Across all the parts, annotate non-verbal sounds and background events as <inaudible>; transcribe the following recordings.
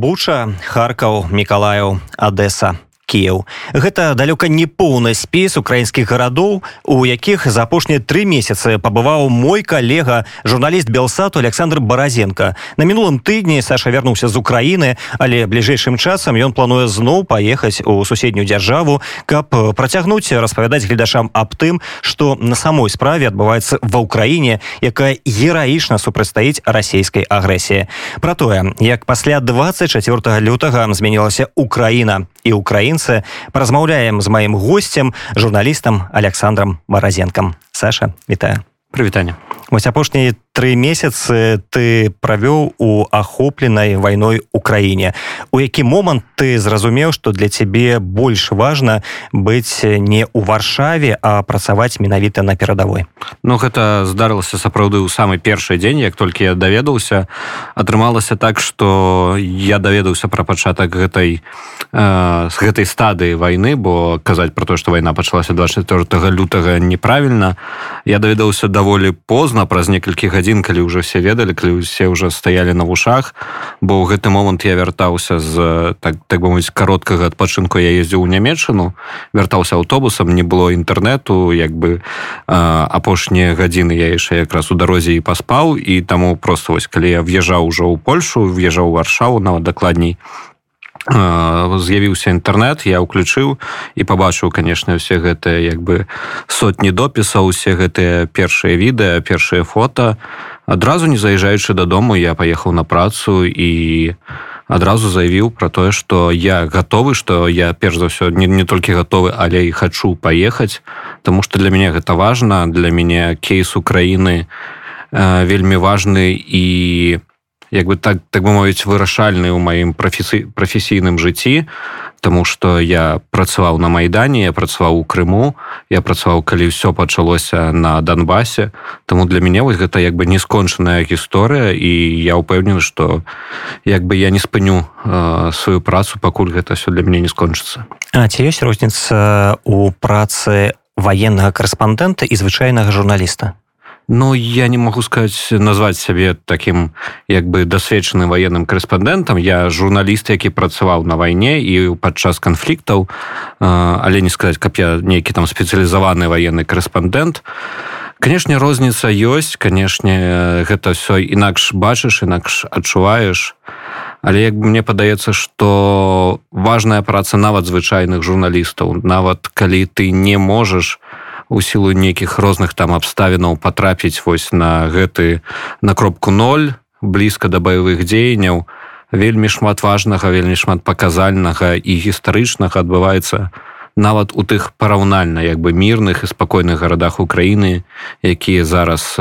буча харкаў мікалаяў адэса Кеў. Гэта далёка не поўны спіс украінскіх гарадоў, у якіх за апошнія тры месяцы пабываў мой калега, журналіст Белсату Александр Баразенко. На мінулым тыдні Саша вярнуўся з Украіны, але бліжэйшым часам ён плануе зноў паехаць у суседнюю дзяржаву, каб працягнуць распавядаць гледашам аб тым, што на самой справе адбываецца ва ўкраіне, якая гераічна супрацьстаіць расійскай агрэсіі. Пра тое, як пасля 24 лютага змянілася Украіна і украінцы. Паразмаўляем з маім гостцем журналістам александром маразенкам. Саша вітаю. Прывітанне. Вось апошнія тры месяцы ты правёў у ахопленай вайной украіне у які момант ты зразумеў што для цябе больш важна быць не ў варшаве а працаваць менавіта на перадавой? Ну гэта здарылася сапраўды ў самы першы дзень як толькі я даведаўся. Атрымалася так што я даведаўся пра пачатак гэтай э, з гэтай стадыі вайны бо казаць про то што вайна пачалася 24 лютага неправільна я даведаўся даволі позна праз некалькі гадзін гадзін калі ўжо все ведалі калі усе ўжо стаялі на вушах бо ў гэты момант я вяртаўся з так так бы мовіць кароткага адпачынку я ездзіў у нямецчыну вяртаўся аўтобусам не было інтэрнэту як бы апошнія гадзіны я яшчэ якраз у дарозе і паспаў і таму просто вось калі я в'язаў ужо ў польшу в'язаў варшаву нават дакладней з'явіўся інтэрнет я ўключыў і пабачыў канешне усе гэтыя як бы сотні допісаў усе гэтыя першыя відэа першыя фото адразу не заязджаючы дадому я паехаў на працу і адразу заявіў пра тое што я гатовы што я перш за ўсё не, не толькі гатовы але і хачу паехаць Таму што для мяне гэта важна для мяне кейс Украіны э, вельмі важны і я як бы так так бы мовіць вырашальны ў маім прафесі прафесійным жыцці Таму что я працаваў на майдане я працаваў у Крыму я працаваў калі ўсё пачалося на Донбасе Таму для мяне вось гэта як бы не скончаная гісторыя і я ўпэўнены что як бы я не спыню э, сваю працу пакуль гэта все для мяне не скончыцца. А ці ёсць розніца у працы военнага корэспандэнта і звычайнага журналіста Ну я не могу сказать назваць сябе таким як бы дасведчаным военным корэспандэнтам я журналіст які працаваў на вайне і падчас канфліктаў. Але не сказать каб я нейкі там спецыялізаваны военны корэспандэнт канешне розніца ёсць канешне гэта все інакш бачыш інакш адчуваеш. Але як бы мне падаецца что важная праца нават звычайных журналістаў. Нават калі ты не можаш то у сілу нейкіх розных там абставінаў патрапіць вось на гэты на кропку 0 блізка да баявых дзеянняў. Вельмі шмат важнага вельмі шмат паказальнага і гістарычнага адбываецца нават у тых параўнальна як бы мірных і спакойных гарадах Украіны якія зараз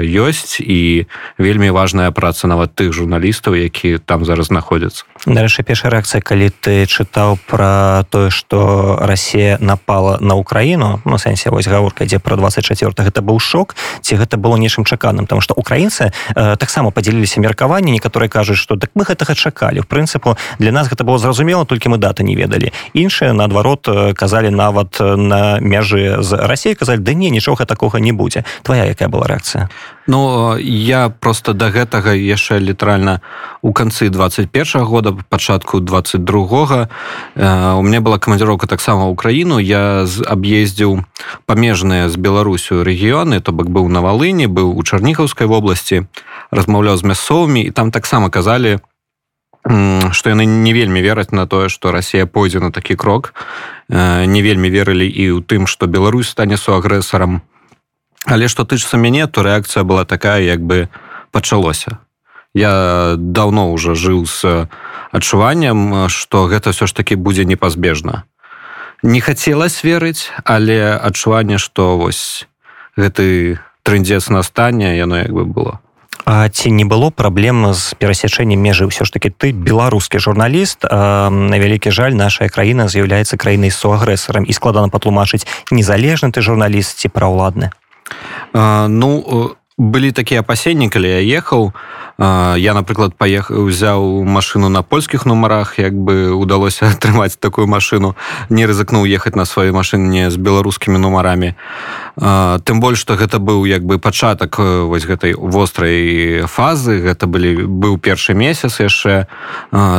ёсць. І вельмі важная праца нават тых журналістаў які там зараз знаходзяцца Дарэчы першая рэакцыя калі ты чытаў пра тое што Росія напала на Украіну ну сэнсе вось гаворка ідзе пра 24 гэта быў шок ці гэта было нечым чаканым? Там што украінцы э, таксама падзяліліся меркаванні некаторыя кажуць што так мы гэтага чакалі в прынцыпу для нас гэта было зразумела толькі мы даты не ведалі. Іншыя наадварот казалі нават на мяжы з рассей казалі да не нічога такога не будзе твоя якая была рэакцыя Ну я просто да гэтага яшчэ літаральна у канцы 21 года пачатку 22 э, у меня была камандзіроўка таксама ўкраіну я аб'ездзіў памежныя з беларусю рэгіёны. То бок быў на валыні быў у чарніхаўскай вобласці размаўляў з мясцовымі. І там таксама казалі што яны не вельмі вераць на тое што Росія пойдзе на такі крок. Не вельмі верылі і ў тым што Беларусь стане суагрэсарам але што тычыцца мяне то рэакцыя была такая як бы пачалося. Я давно уже жыў з адчуваннем што гэта все ж таки будзе непазбежна. Не хацелось верыць але адчуванне што вось гэты трындзец настання яно як бы было. А ці не было праблем з перасячэннем межы? Ўсё ж таки ты беларускі журналіст на вялікі жаль наша краіна з'яўляецца краінай суагрэсарам. І складана патлумачыць незалежны ты журналіст ці праўладны ну былі такія апасенні калі я ехаў я напрыклад паехаў узяў машину на польскіх нумарах як бы удалося атрымаць <laughs> такую машину не рызыкнуў ехаць на сваёй машыне з беларускімі нумарамі тым больш что гэта быў як бы пачатак вось гэтай вострай фазы. Гэта былі быў першы месяц яшчэ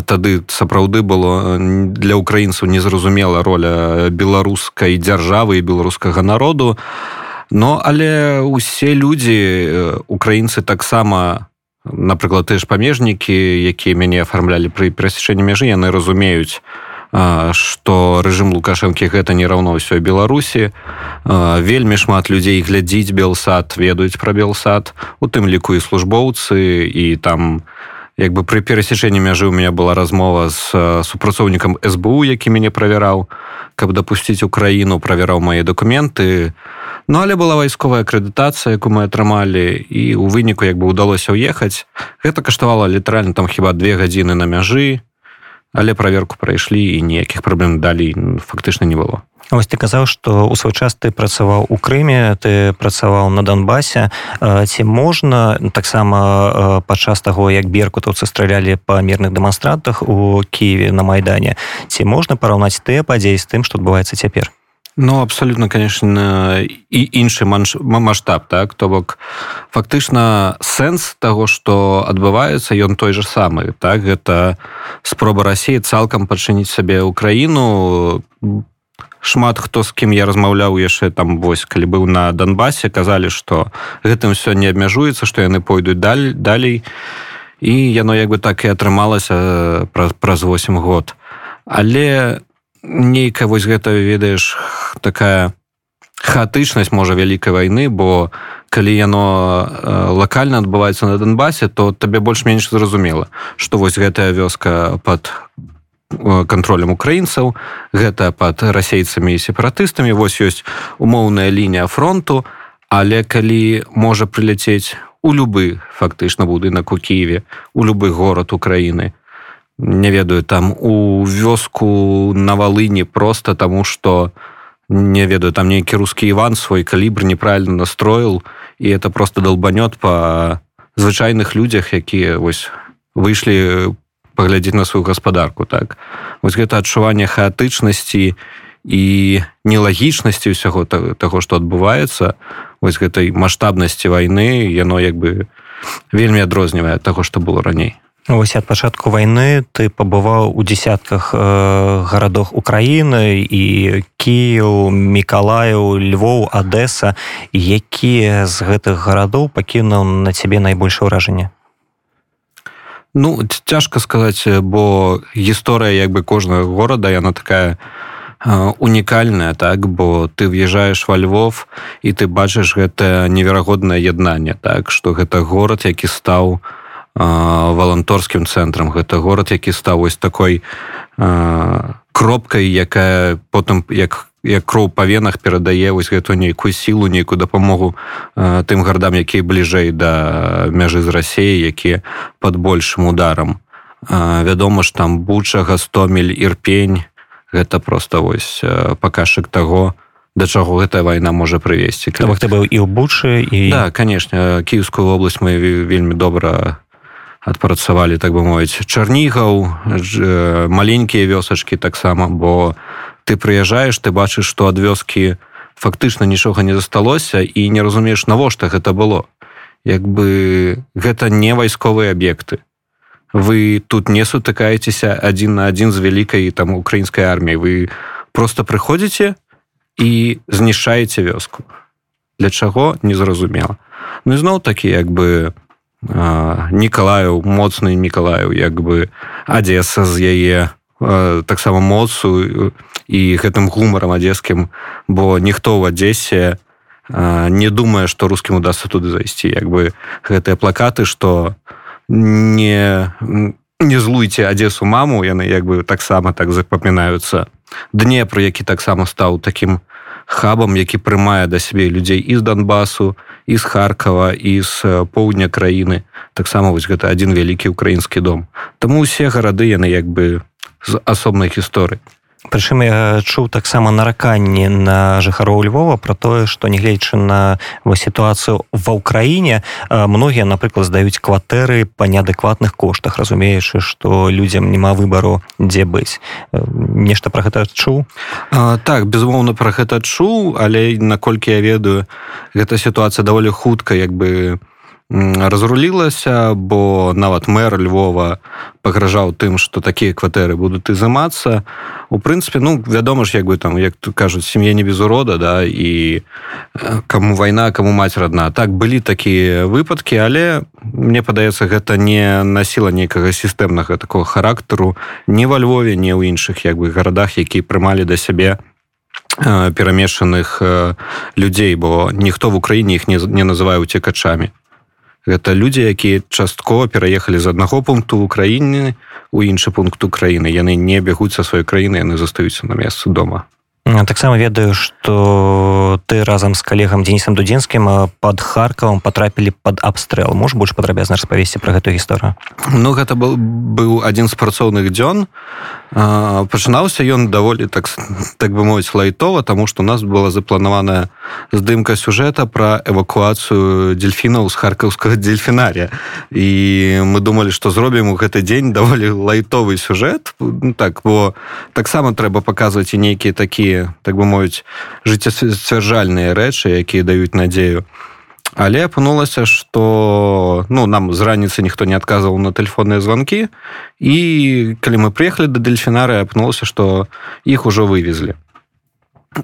тады сапраўды было для украінцаў незразумела роля беларускай дзяржавы і беларускага народу а Ну але усе людзі украінцы таксама напрыклад ты ж памежнікі якія мяне афармлялі пры перасячэнні мяжы яны разумеюць што рэжым лукашэнкі гэта не раўно ўсё беларусі. Вельмі шмат людзей глядзіць белсад ведаюць пра белсад у тым ліку і службоўцы і там як бы пры перасячэнні мяжы у меня была размова з супрацоўнікам сбу які мяне правяраў каб дапусціць украіну правяраў мае дакументы. то Ну але была вайсковая акрэдытацыя, якую мы атрымалі і ў выніку як бы ўдалося ўехаць. Гэта каштавала літаральна там хіба две гадзіны на мяжы, але праверку прайшлі і ніякіх праблем далей фактычна не было. Вось ты казаў, што ў свой час ты працаваў у Крыме, ты працаваў на Донбасе. Ці можна таксама падчас таго, як беркутаўцы стралялі па мірных дэманстрантах у Киеве на майдане. Ці можна параўнаць тыя падзеі з тым, што адбываецца цяпер? Ну абсолютно конечно і іншы масштаб так? То бок фактычна сэнс того что адбываецца ён той же самы так? Гэта спроба Росіі цалкам пачыніць сабе Украіну. Шмат хто з кім я размаўляў яшчэ там вось калі быў на Донбасе казалі что гэтым все не абмяжуецца что яны пойдуць даль далей. І яно як бы так і атрымалася праз праз 8 год. Але не нейкая вось гэта ведаеш такая хаатычнасць можа вялікай вайны бо калі яно лакальна адбываецца на донбасе то табе больш-менш зразумела што вось гэтая вёска под контролем украінцаў гэта под расейцамі і сепаратыстамі. Вось ёсць умоўная лінія фронту але калі можа прыляцець у любы фактычна будынак у кіеве у любы горад украіны то не ведаю там у вёску на валыні просто таму что не ведаю там нейкі русский иван свой калібр неправильно настроил і это просто долбанет по звычайных людзях якія вось выйшлі паглядзець на сваю гаспадарку так? Вось гэта адчуванне хаатычнасці і нелагічнасці ўсяго таго што адбываецца вось гэтай маштабнасці вайны яно як бы вельмі адрознівае таго што было раней Вось ад пачатку вайны ты пабываў у десятках э, гарадах Украіны і Кіў, Мікалаю, Львоў, Адэса, якія з гэтых гарадоў пакінуў на цябе найбольшае ўражанне. Ну цяжка сказаць, бо гісторыя як бы кожнага горада яна такая унікальная так? Бо ты в'язджаеш во Львов і ты бачыш гэта неверагоднае яднанне так? Што гэта горад, які стаў, валанторскім цэнтрам. Гэта горад які стаў вось такой кропкай якая потым як як кроў па венах перадае вось гэту нейкую сілу нейкую дапамогу тым гардам якія бліжэй да мяжы з рассеі якія под большим ударам. Вядома ж там буча гастомель ірпень гэта просто вось паказчык таго да чаго гэтая вайна можа прывесці ты быў і ў бучы і да конечно кіевскую вобласць мы вельмі добра адпрацавалі так бы мовіць чарнігаў маленькія вёсачкі таксама бо ты прыязджаеш ты бачыш што ад вёскі фактычна нічога не засталося і не разумееш навошта гэта было. Як бы гэта не вайсковыя аб'екты. Вы тут не сутыкаецеся адзін на адзін з вялікай там украінскай арміяй. Вы просто прыходзіце і знішаеце вёску. Для чаго? Незразумела. Ну ізноў такі як бы у Нікалаю моцны Нікалаю як бы адзеса з яе таксама моцу і гэтым гумарам адзескім бо ніхто ў адзесе не думае што рускім удастся туды зайсці. Як бы гэтыя плакаты што не не злуйце адзесу маму яны як бы таксама так запамінаюцца. Днепр які таксама стаў такім хабам які прымае да сябе людзей і з донбасу і з харкава і з поўдня краіны таксама вось гэта адзін вялікі украінскі дом Таму усе гарады яны як бы з асобнай гісторыі прычым я чуў таксама нараканні на жыхароў Львова про тое што нягледзячы на сітуацыю ва ўкраіне многія напрыклад здаюць кватэры па неадэкватных коштах разумеючы што людзям няма выбару дзе быць. Нешта про гэта чуў? А, так безумоўна про гэта чуў але наколькі я ведаю гэта сітуацыя даволі хутка як бы не разрулілася бо нават мэр Львова пагражаў тым што такія кватэры будуць ізымацца у прынцыпе ну вядома ж як бы там як кажуць сям'я не без урода да і каму вайна каму маць родна. Так былі такія выпадкі але мне падаецца гэта не насіла нейкага сістэмнага такого характару не ва Львове не ў іншых як бы гарадах які прымалі да сябе перамешаных людзей бо ніхто в Україніне іх не, не называе уцекачамі гэта людзі якія часткова пераехалі з аднаго пункту ў краіне у іншы пункт украіны. Яны не бягуць са сваёй краіны яны застаюцца на месцы дома. Таксама ведаю что ты разам з калегам денисом дудзенскім под харкавам потрапілі под абстрэл. Мож больш падрабязна распавесці про гэтую гісторыю? Ну гэта был быў адзін з працоўных дзён пачынаўся ён даволі так так бы мовіць лайтова тому что у нас была запланаваная здымка сюжэта про эвакуацыю дельфінаў з харкаўскага дельфінария і мы думали что зробім у гэты дзень даволі лайтовы сюжэт. Ну, так бо таксама трэба паказваць і нейкія такія так бы мовіць жыццясцвярджальныя рэчы якія даюць надзею але апынулася что ну нам з раніцы ніхто не адказваў на тэлефонныя званкі. І калі мы приехали да дельфінары апынулася что іх ужо вывезлі.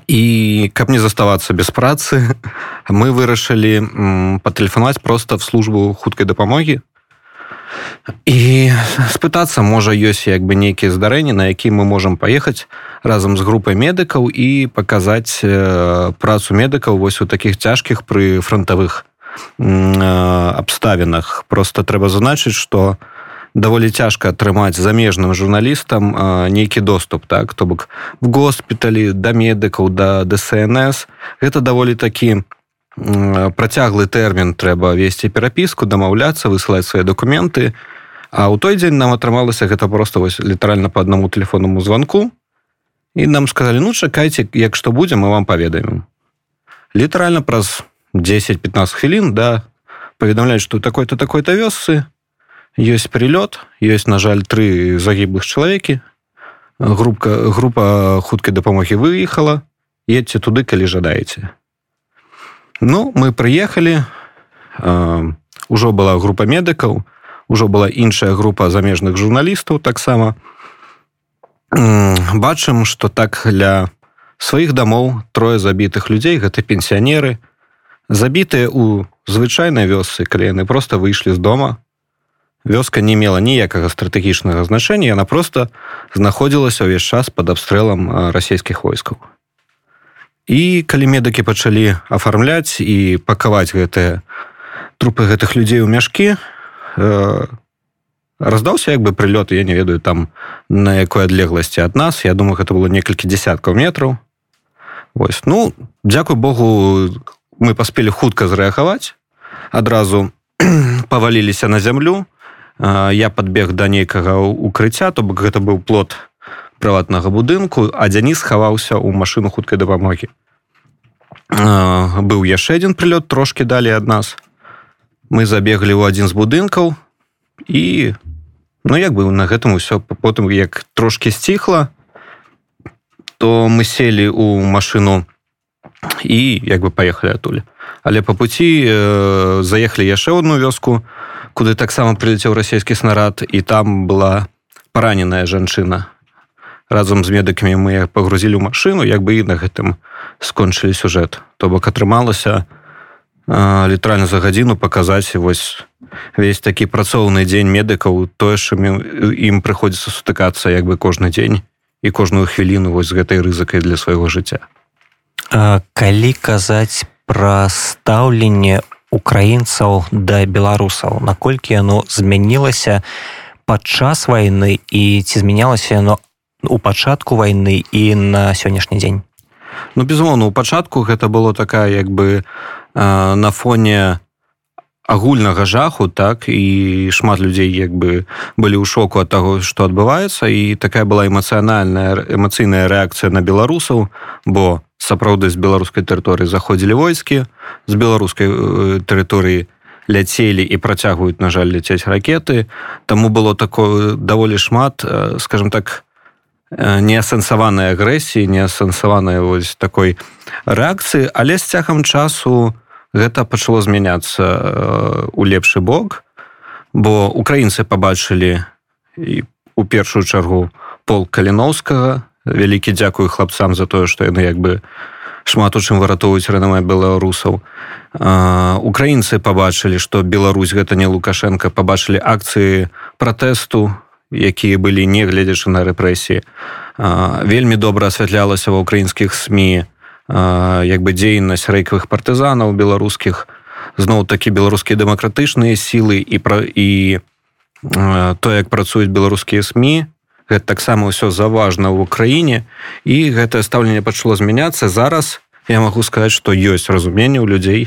І каб не заставацца без працы <laughs> мы вырашылі патэлефанаваць просто в службу хуткай дапамогі і спытацца можа ёсць як бы нейкія здарэнні на які мы можемм паехаць разам з групай медыкаў і паказаць працу медыкаў вось у такіх цяжкіх пры фронтавых абставінах. Просто трэба зазначыць что даволі цяжка атрымаць замежным журналістам нейкі доступ так? То бок в госпіталі да медыкаў да дснс. Гэта даволі такі у працяглы тэрмін трэба весці перапіску дамаўляцца высылаць свае документы а ў той дзень нам атрымалася гэта просто вось літаральна по аднаму телефонному звонку і нам сказали ну чакайце як што будзе мы вам паведаем літаральна праз 10-15 хвілін да паведамляюць что такой-то такой-то вёсцы ёсць прилёт ёсць на жаль тры загіблых чалавекі. Групка група хуткай дапамогі выехала. Едьце туды калі жадаеце Ну мы прыехалі ўжо была група медыкаў ужо была іншая група замежных журналістаў таксама. Бачым что так для сваіх дамоў трое забітых людзей гэта пенсіянеры забітыя у звычайнай вёсцы калі яны просто выйшлі з дома. Вёска не мела ніякага стратэгічнага значэння яна просто знаходзілася ўвесь час под абстрэлам расійскіх войскаў і калі медыкі пачалі афармляць і пакаваць гэтыя трупы гэтых людзей у мяшкі э, раздаўся як бы прылёт я не ведаю там на якой адлегласці ад нас. Я думаю гэта было некалькі десяткаў метраў. Вось. Ну дзякуй Богу мы паспелі хутка зрэагаваць. Адразу <clears throat> паваліліся на зямлю. Э, я подбег да нейкага укрыцця то бок гэта быў плод прыватнага будынку а дзяніс схаваўся ў машыну хуткай дапамогі. Быў яшчэ адзін прылёт трошки далі ад нас. Мы забеглі ў адзін з будынкаў і ну як бы на гэтым усё потым як трошки сціхла то мы селі у машыну і як бы паехалі адтуль. Але по пути э, заехалі яшчэ одну вёску куды таксама прилетеў расійскі снарад і там была параненая жанчына разам з медыкамі мы пагрузілі ў машыну як бы і на гэтым скончылі сюжэт. То бок атрымалася літаральна за гадзіну паказаць вось весь такі працоўны дзень медыкаў тое що ім прыходзіцца сутыкацца як бы кожны дзень і кожную хвіліну вось з гэтай рызыкай для свайго жыцця. Калі казаць пра стаўленне украінцаў да беларусаў наколькі яно змянілася падчас вайны і ці змянялася яно у пачатку войны і на сённяшні дзень. Ну безумоўно у пачатку гэта было такая як бы э, на фоне агульнага жаху так і шмат людзей як бы былі ў шоку ад таго што адбываецца і такая была эмацыянальная эмацыйная рэакцыя на беларусаў бо сапраўды з беларускай тэрыторыі заходзілі войскі з беларускай э, тэрыторыі ляцелі і працягваюць на жаль ляцець ракеты. Таму было такое даволі шмат э, скажем так неасэнсаванай агрэсіі неасэнсаванай вось такой рэакцыі. Але з цягам часу гэта пачало змяняцца у лепшы бок бо украінцы пабачылі і у першую чаргу пол каліноўскага вялікі дзякую хлапцам за тое што яны як бы шмат у чым выратоўваюць ранамай беларусаў. Украінцы пабачылі што Беларусь гэта не лукашенко пабачылі акцыі пратэсту якія былі негледзячы на рэпрэсіі. Вельмі добра асвятлялася ва ўкраінскіх сМ як бы дзейнасць рэйкавых партызанаў беларускіх зноў такі беларускія дэмакратычныя сілы і пра і то як працуюць беларускія сМ гэта таксама ўсё заважна ў краіне і гэтае стаўленне пачало змяняцца. Зараз я магу сказаць што ёсць разуменне ў людзей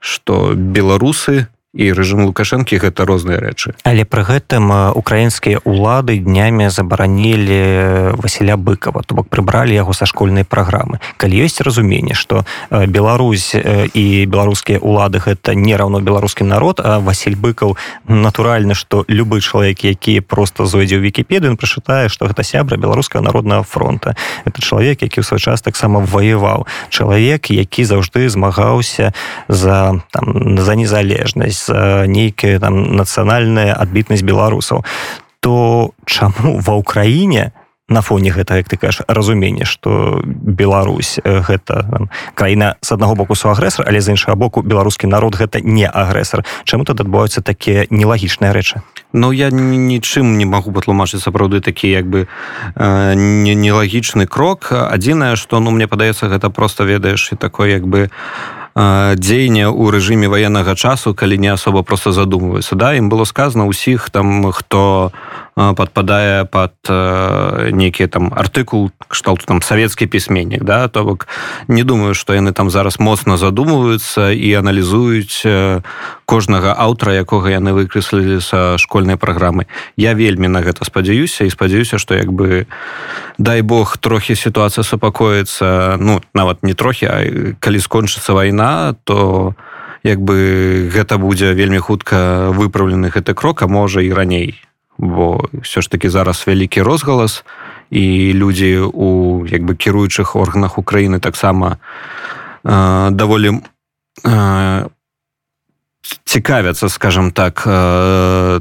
што беларусы і рэжым лукашэнкі гэта розныя рэчы. Але пры гэтым украінскія улады днямі забаранілі Васіля быкова. То бок прыбралі яго са школьнай праграмы. Калі ёсць разуменне што Беларусь і беларускія улады гэта не раўно беларускі народ а Васіль быкаў натуральна што любы чалавек які просто зойдзе ў вкіпедыю прачытае што гэта сябра беларускага народнага фронта. Это чалавек які ў свой час таксама ваяваў. Чалавек які заўжды змагаўся за там за незалежнасць нейкая там нацыянальная адбітнасць беларусаў то чаму ва ўкраіне на фоне гэта як ты кажаш разуменне что Беларусь гэта там, краіна з аднаго боку су агрэсар але з іншага боку беларускі народ гэта не агрэсар. Чаму тут адбываюцца такія нелагічныя рэчы? Ну я нічым не магу патлумачыць сапраўды такі як бы э, нелагічны крок. Адзінае што ну мне падаецца гэта просто ведаеш і такой як бы дзеяння ў рэжыме ваеннага часу калі не асоба просто задумваецца да ім было сказано ўсіх там хто падпадае под нейкі там артыкул кшталту там савецкі пісьменнік да то бок не думаю што яны там зараз моцна задумваюцца і аналізуюць кожнага аўтара якога яны выкрэслілі са школьнай праграмы. Я вельмі на гэта спадзяюся і спадзяюся што як бы дай бог трохі сітуацыя супакоіцца ну нават не трохі а калі скончыцца вайна то як бы гэта будзе вельмі хутка выпраўлены гэты крок а можа і раней бо все ж таки зараз вялікі розгалас і людзі у як бы кіруючых органах Украіны таксама э, даволі э, цікавяцца скажем так э,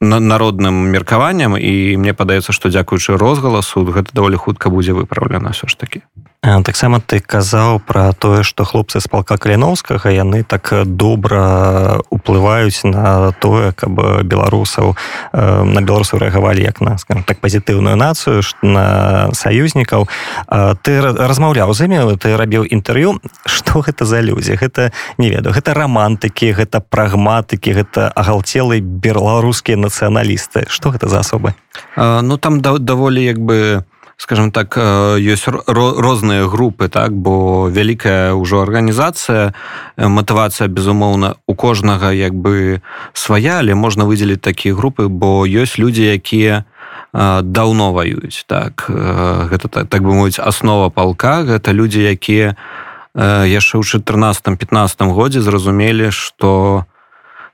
народным меркаваннем і мне падаецца што дзякуючы розгаласу гэта даволі хутка будзе выпраўлена все ж таки таксама ты казаў пра тое што хлопцы з палка кляновскага яны так добра уплываюць на тое каб беларусаў на беларусаў рэагавалі як на скажем так пазітыўную нацыю на саюзнікаў ты размаўляў з імі ты рабіў інтэрв'ю што <laughs> гэта за людзі гэта не ведаю гэта рамантыкі гэта прагматыкі гэта агалцелы беларускія нацыяналісты што гэта за асобы ну там да, даволі як бы скажем так ёсць розныя групы так? Бо вялікая ўжо арганізацыя матывацыя безумоўна у кожнага як бы свая але можна выдзеліць такія групы бо ёсць людзі якія даўно ваююць так? Гэта так, так бы мовіць аснова палка. Гэта людзі якія яшчэ ў 14 15 годзе зразумелі што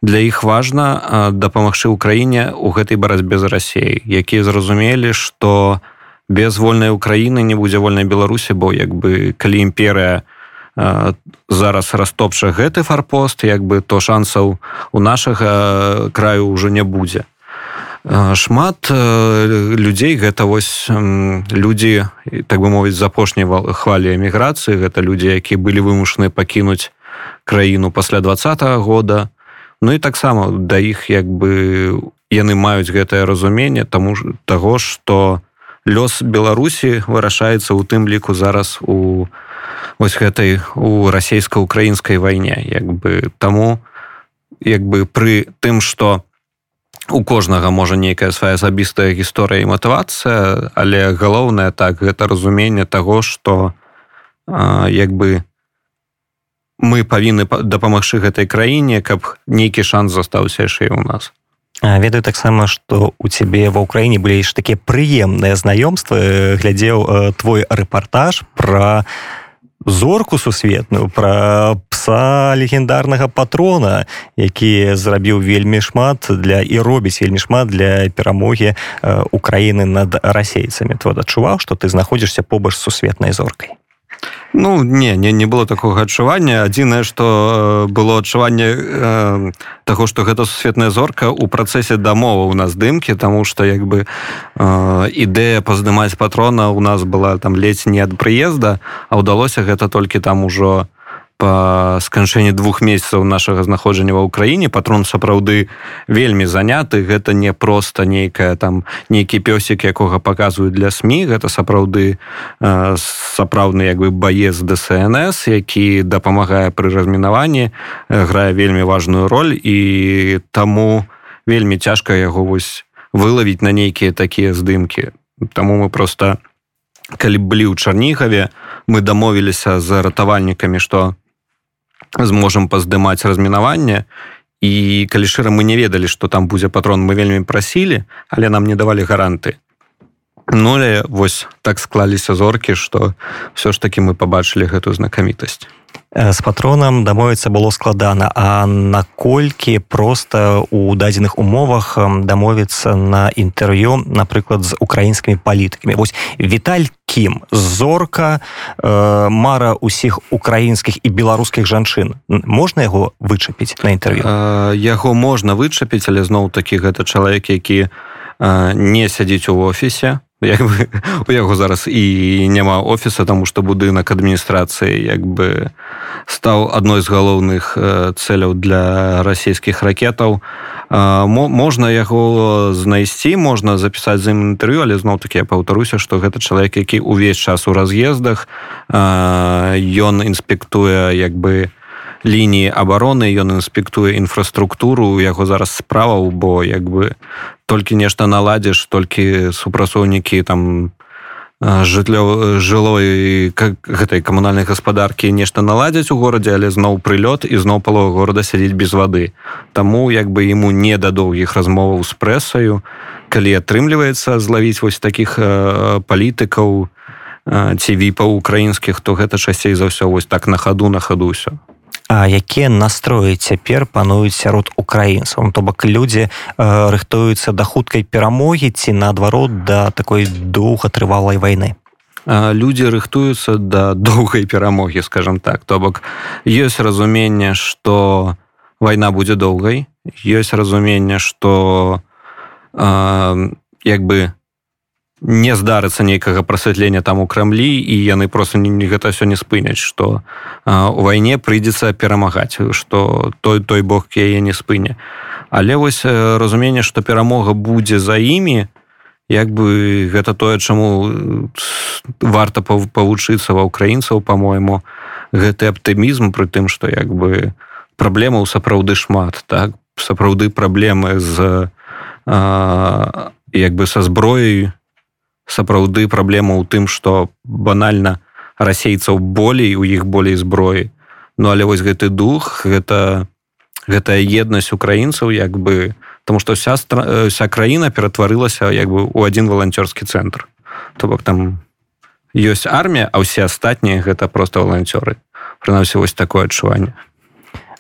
для іх важна дапамагчы ў краіне у гэтай барацьбе з рассеяй якія зразумелі што у без вольнай Украіны не будзе вольнай Беларусі, бо як бы калі імперыя зараз растопча гэты фарпост, як бы то шансаў у нашага краю ўжо не будзе. Шмат людзей гэта вось людзі так бы мовіць з апошняй хвалі эміграцыі, гэта людзі, якія былі вымушаны пакінуць краіну пасля два -го года. Ну і таксама да іх як бы яны маюць гэтае разуменне таму таго, што лёс беларусі вырашаецца у тым ліку зараз у вось гэтай у расійска-украінскай вайне. Як бы таму як бы пры тым что у кожнага можа нейкая свая асабістая гісторыя і матывацыя але галоўнае так гэта разуменне таго что як бы мы павінны дапамагчы гэтай краіне каб нейкі шанс застаўся яшчэ у нас ведаю таксама что у цябе ва ўкраіне былі ж такія прыемныя знаёмствы. Глядзеў твой рэпартаж про зорку сусветную про пса легендарнага патрона які зрабіў вельмі шмат для і робіць вельмі шмат для перамогі украіны над расейцамі. Твой адчуваў что ты знаходзішся побач сусветнай зоркай Ну не не не было такога адчування. Адзінае што было адчуванне э, таго што гэта сусветная зорка ў працэсе дамова у нас здымкі тому что як бы э, ідэя паздымаць патрона у нас была там ледзь не ад прыезда а ўдалося гэта толькі там ужо по сканчэнні двух месяцаў нашага знаходжання ва ўкраіне. Патрон сапраўды вельмі заняты. Гэта не просто нейкая там нейкі пёсік якога показваюць для сМ гэта сапраўды э, сапраўдны як бы баец дСнс які дапамагае пры размінаванні грае вельмі важную роль. І таму вельмі цяжка яго вось вылавіць на нейкія такія здымкі. Таму мы просто калі былі ў чарнігаве мы дамовіліся з ратавальнікамі што зможам паздымаць размінаванне. І калі шчыра мы не ведалі што там будзе патрон мы вельмі прасілі але нам не давалі гаранты. Ну вось так склаліся зоркі што все ж таки мы побачылі гэтую знакамітасць з патронам дамовіцца было складана а наколькі просто у дадзеных умовах дамовіцца на інтэрв'ю напрыклад з украінскімі палітыкамі вось Віталь кім зорка э, мара усіх украінскіх і беларускіх жанчын можна яго вычапіць на інтэрв'ю яго можна вычапіць але зноў такі гэта чалавек які не сядзіць у офісе як бы у яго зараз і няма офіса тому что будынак адміністрацыі як бы стаў адной з галоўных цэляў для расійскіх ракетаў можна яго знайсці можна запісаць за ім інтэрв'ю але зноў таки я паўтаруся что гэта чалавек які увесь час у раз'ездах ён інспектуе як бы лініі абароны ён інспектуе інфраструктуру яго зараз справаў бо як бы толькі нешта наладзіш толькі супрацоўнікі там жытлё жылой как гэтай камунальнай гаспадаркі нешта наладзяць у горадзе але зноў прылёт і зноў палова горада сядзіць без вады Таму як бы ему не да доўгіх размоваў з прэсаю калі атрымліваецца злавіць вось таких палітыкаў ці віпаў украінскіх то гэта часцей за ўсё вось так на хаду на хаду ўсё якія настроі цяпер пануюць сярод украінцаў. То бок людзі э, рыхтуюцца да хуткай перамогі ці наадварот да такой доўгатрывалай вайны. Людзі рыхтуюцца да доўгай перамогі скажем так. То бок ёсць разуменне что вайна будзе доўгай. Ёсць разуменне что э, як бы не здарыцца нейкага прасвятлення там у крамлі і яны просто не, гэта все не спыняць что у вайне прыйдзецца перамагаць что той той бог яе не спыне. Але вось разуменне что перамога будзе за імі як бы гэта тое чаму варта павучыцца ва украінцаў по-мойму гэты аптымізм пры тым что як бы праблемаў сапраўды шмат так? Сапраўды праблемы з а, як бы са зброяй сапраўды праблема ў тым што банальна расейцаў болей у іх болей зброі. Ну але вось гэты дух гэта гэтая еднасць украінцаў як бы тому что вся вся краіна ператварылася як бы у один валанцёрскі цэнтр. То бок там ёсць армія а ўсе астатнія гэта просто валанцёры. Прынамсі вось такое адчуванне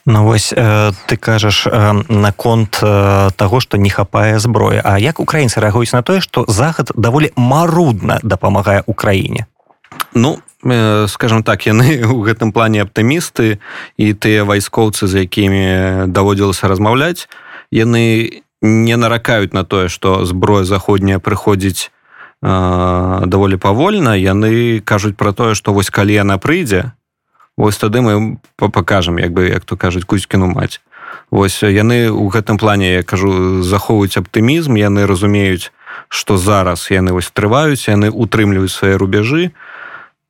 Ну вось э, ты кажаш э, наконт э, таго што не хапае зброя А як украінцы рэагуюць на тое што захад даволі марудна дапамагае украіне? Ну э, скажем так яны <laughs> у гэтым плане аптымісты і тыя вайскоўцы за якімі даводзілася размаўляць яны не наракаюць на тое што зброя заходняя прыходзіць э, даволі павольна. Яны кажуць пра тое што вось калі яна прыйдзе Вось тады мы пакажам як бы як то кажуць кузькіну маць. Вось яны ў гэтым плане я кажу захоўваюць аптымізм яны разумеюць што зараз яны вось трываюць яны утрымліваюць свае рубяжы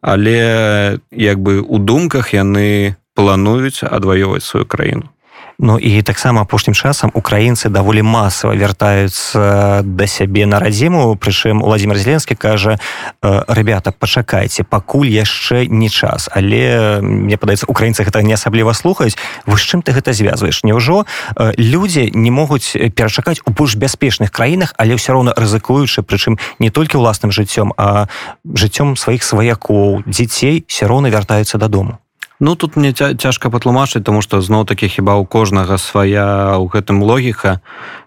але як бы у думках яны плануюць адваёваць сваю краіну Ну і таксама апошнім часам украінцы даволі масава вяртаюцца да сябе на радзіму. Прычым владимир зеленскі кажа ребята пачакайце пакуль яшчэ не час але мне падаецца украінцы гэта не асабліва слухаюць. Вы з чым ты гэта звязваеш? Няўжо людзі не могуць перачакаць у больш бяспечных краінах але ўсё роўна рызыкуючы прычым не толькі ўласным жыццём а жыццём сваіх сваякоў дзяцей все роўна вяртаюцца дадому Ну тут мне цяжка патлумачыць тому что зноў такі хіба у кожнага свая у гэтым логіка.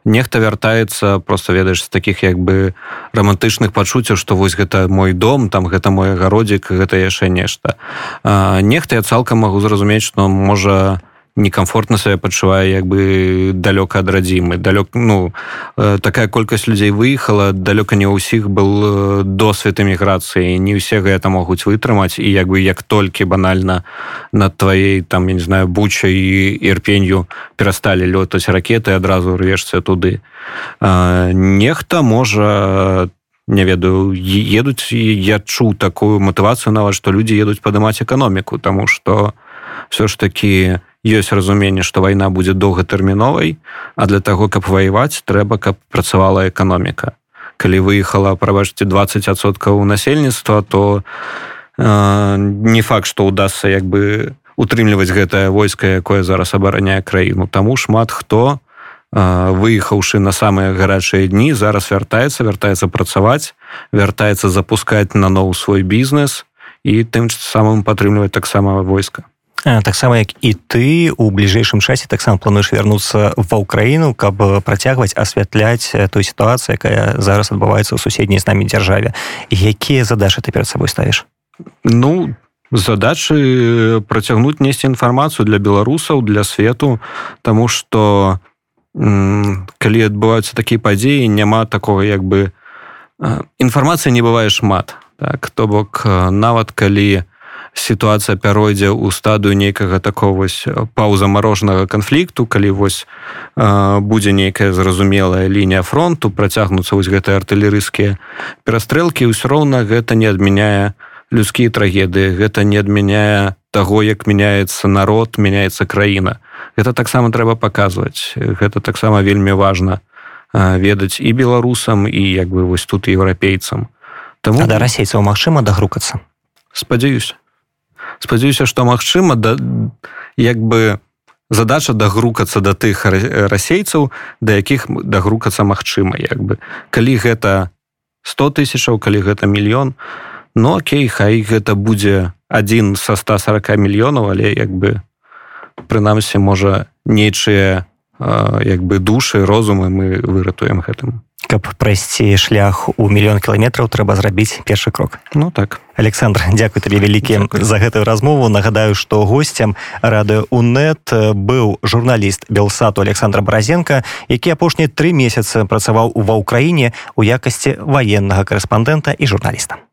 Нехта вяртаецца просто ведаеш з таких як бы романтычных пачуццяў что вось гэта мой дом там гэта мой агародзік гэта яшчэ нешта. Нехта я цалкам магу зразумець что можа некомфортна сабе пачувае як бы далёка ад радзімы далёк ну э, такая колькасць людзей выехала далёка не ўсіх был э, досвед эміграцыі не ўсе гэта могуць вытрымаць і як бы як толькі банальна над тваей там я не знаю буча і ірпенью перасталі лётаць ракеты адразу рвешся туды. Нехта можа не ведаю едуць і я чуў такую матывацыю нават што людзі едуць падымаць эканоміку тому что все ж таки ёсць разуменне што вайна будзе доўгатэрміновай а для таго каб ваяваць трэба каб працавала эканоміка. Калі выехала прабачце 20соткаў насельніцтва то э, не факт што удастся як бы утрымліваць гэтае войска якое зараз абараняе краіну. Таму шмат хто э, выехаўшы на самыя гарачыя дні зараз вяртаецца вяртаецца працаваць вяртаецца запускаць на ноў свой бізнес і тым самым падтрымліваць таксама войска таксама як і ты у бліжэйшым часе таксама плануеш вярнуцца ва ўкраіну каб працягваць асвятляць той сітуацыі якая зараз адбываецца ў суседняй з намі дзяржаве якія задачы ты перад сабой ставіш ну задачы працягнуць несці інфармацыю для беларусаў для свету тому что калі адбываюцца такія падзеі няма такого як бы інфармацыя не бывае шмат так то бок нават калі у сітуацыя пяройдзе ў стадыю нейкага такого вось паўзамарожнага канфлікту калі вось э, будзе нейкая зразумелая лінія фронту працягнуцца вось гэтыя артылерыйскія перастрэлкі ўсё роўна гэта не адмяняе людскія трагедыі гэта не адмяняе таго як мяняецца народ мяняецца краіна. Гэта таксама трэба паказваць. Гэта таксама вельмі важна э, ведаць і беларусам і як бы вось тут еўрапейцам. Таму да расейцаў магчыма дагрукацца? Спадзяюся спадзяюся што магчыма да як бы задача дагрукацца да тых расейцаў да якіх дагрукацца магчыма як бы. Калі гэта 100 тысячаў калі гэта мільён ну окей хай гэта будзе адзін са 140 мільёнаў але як бы прынамсі можа нечыя як бы душы розумы мы выратуем гэтым каб прайсці шлях у мільён кіламетраў трэба зрабіць першы крок. Ну так. Александр дзякуй табе вялікі за гэтую размову. Нагадаю што гостцям радыё унет быў журналіст белсату александра бразенко які апошнія тры месяцы працаваў ува ўкраіне у якасці ваеннага корэспандэнта і журналіста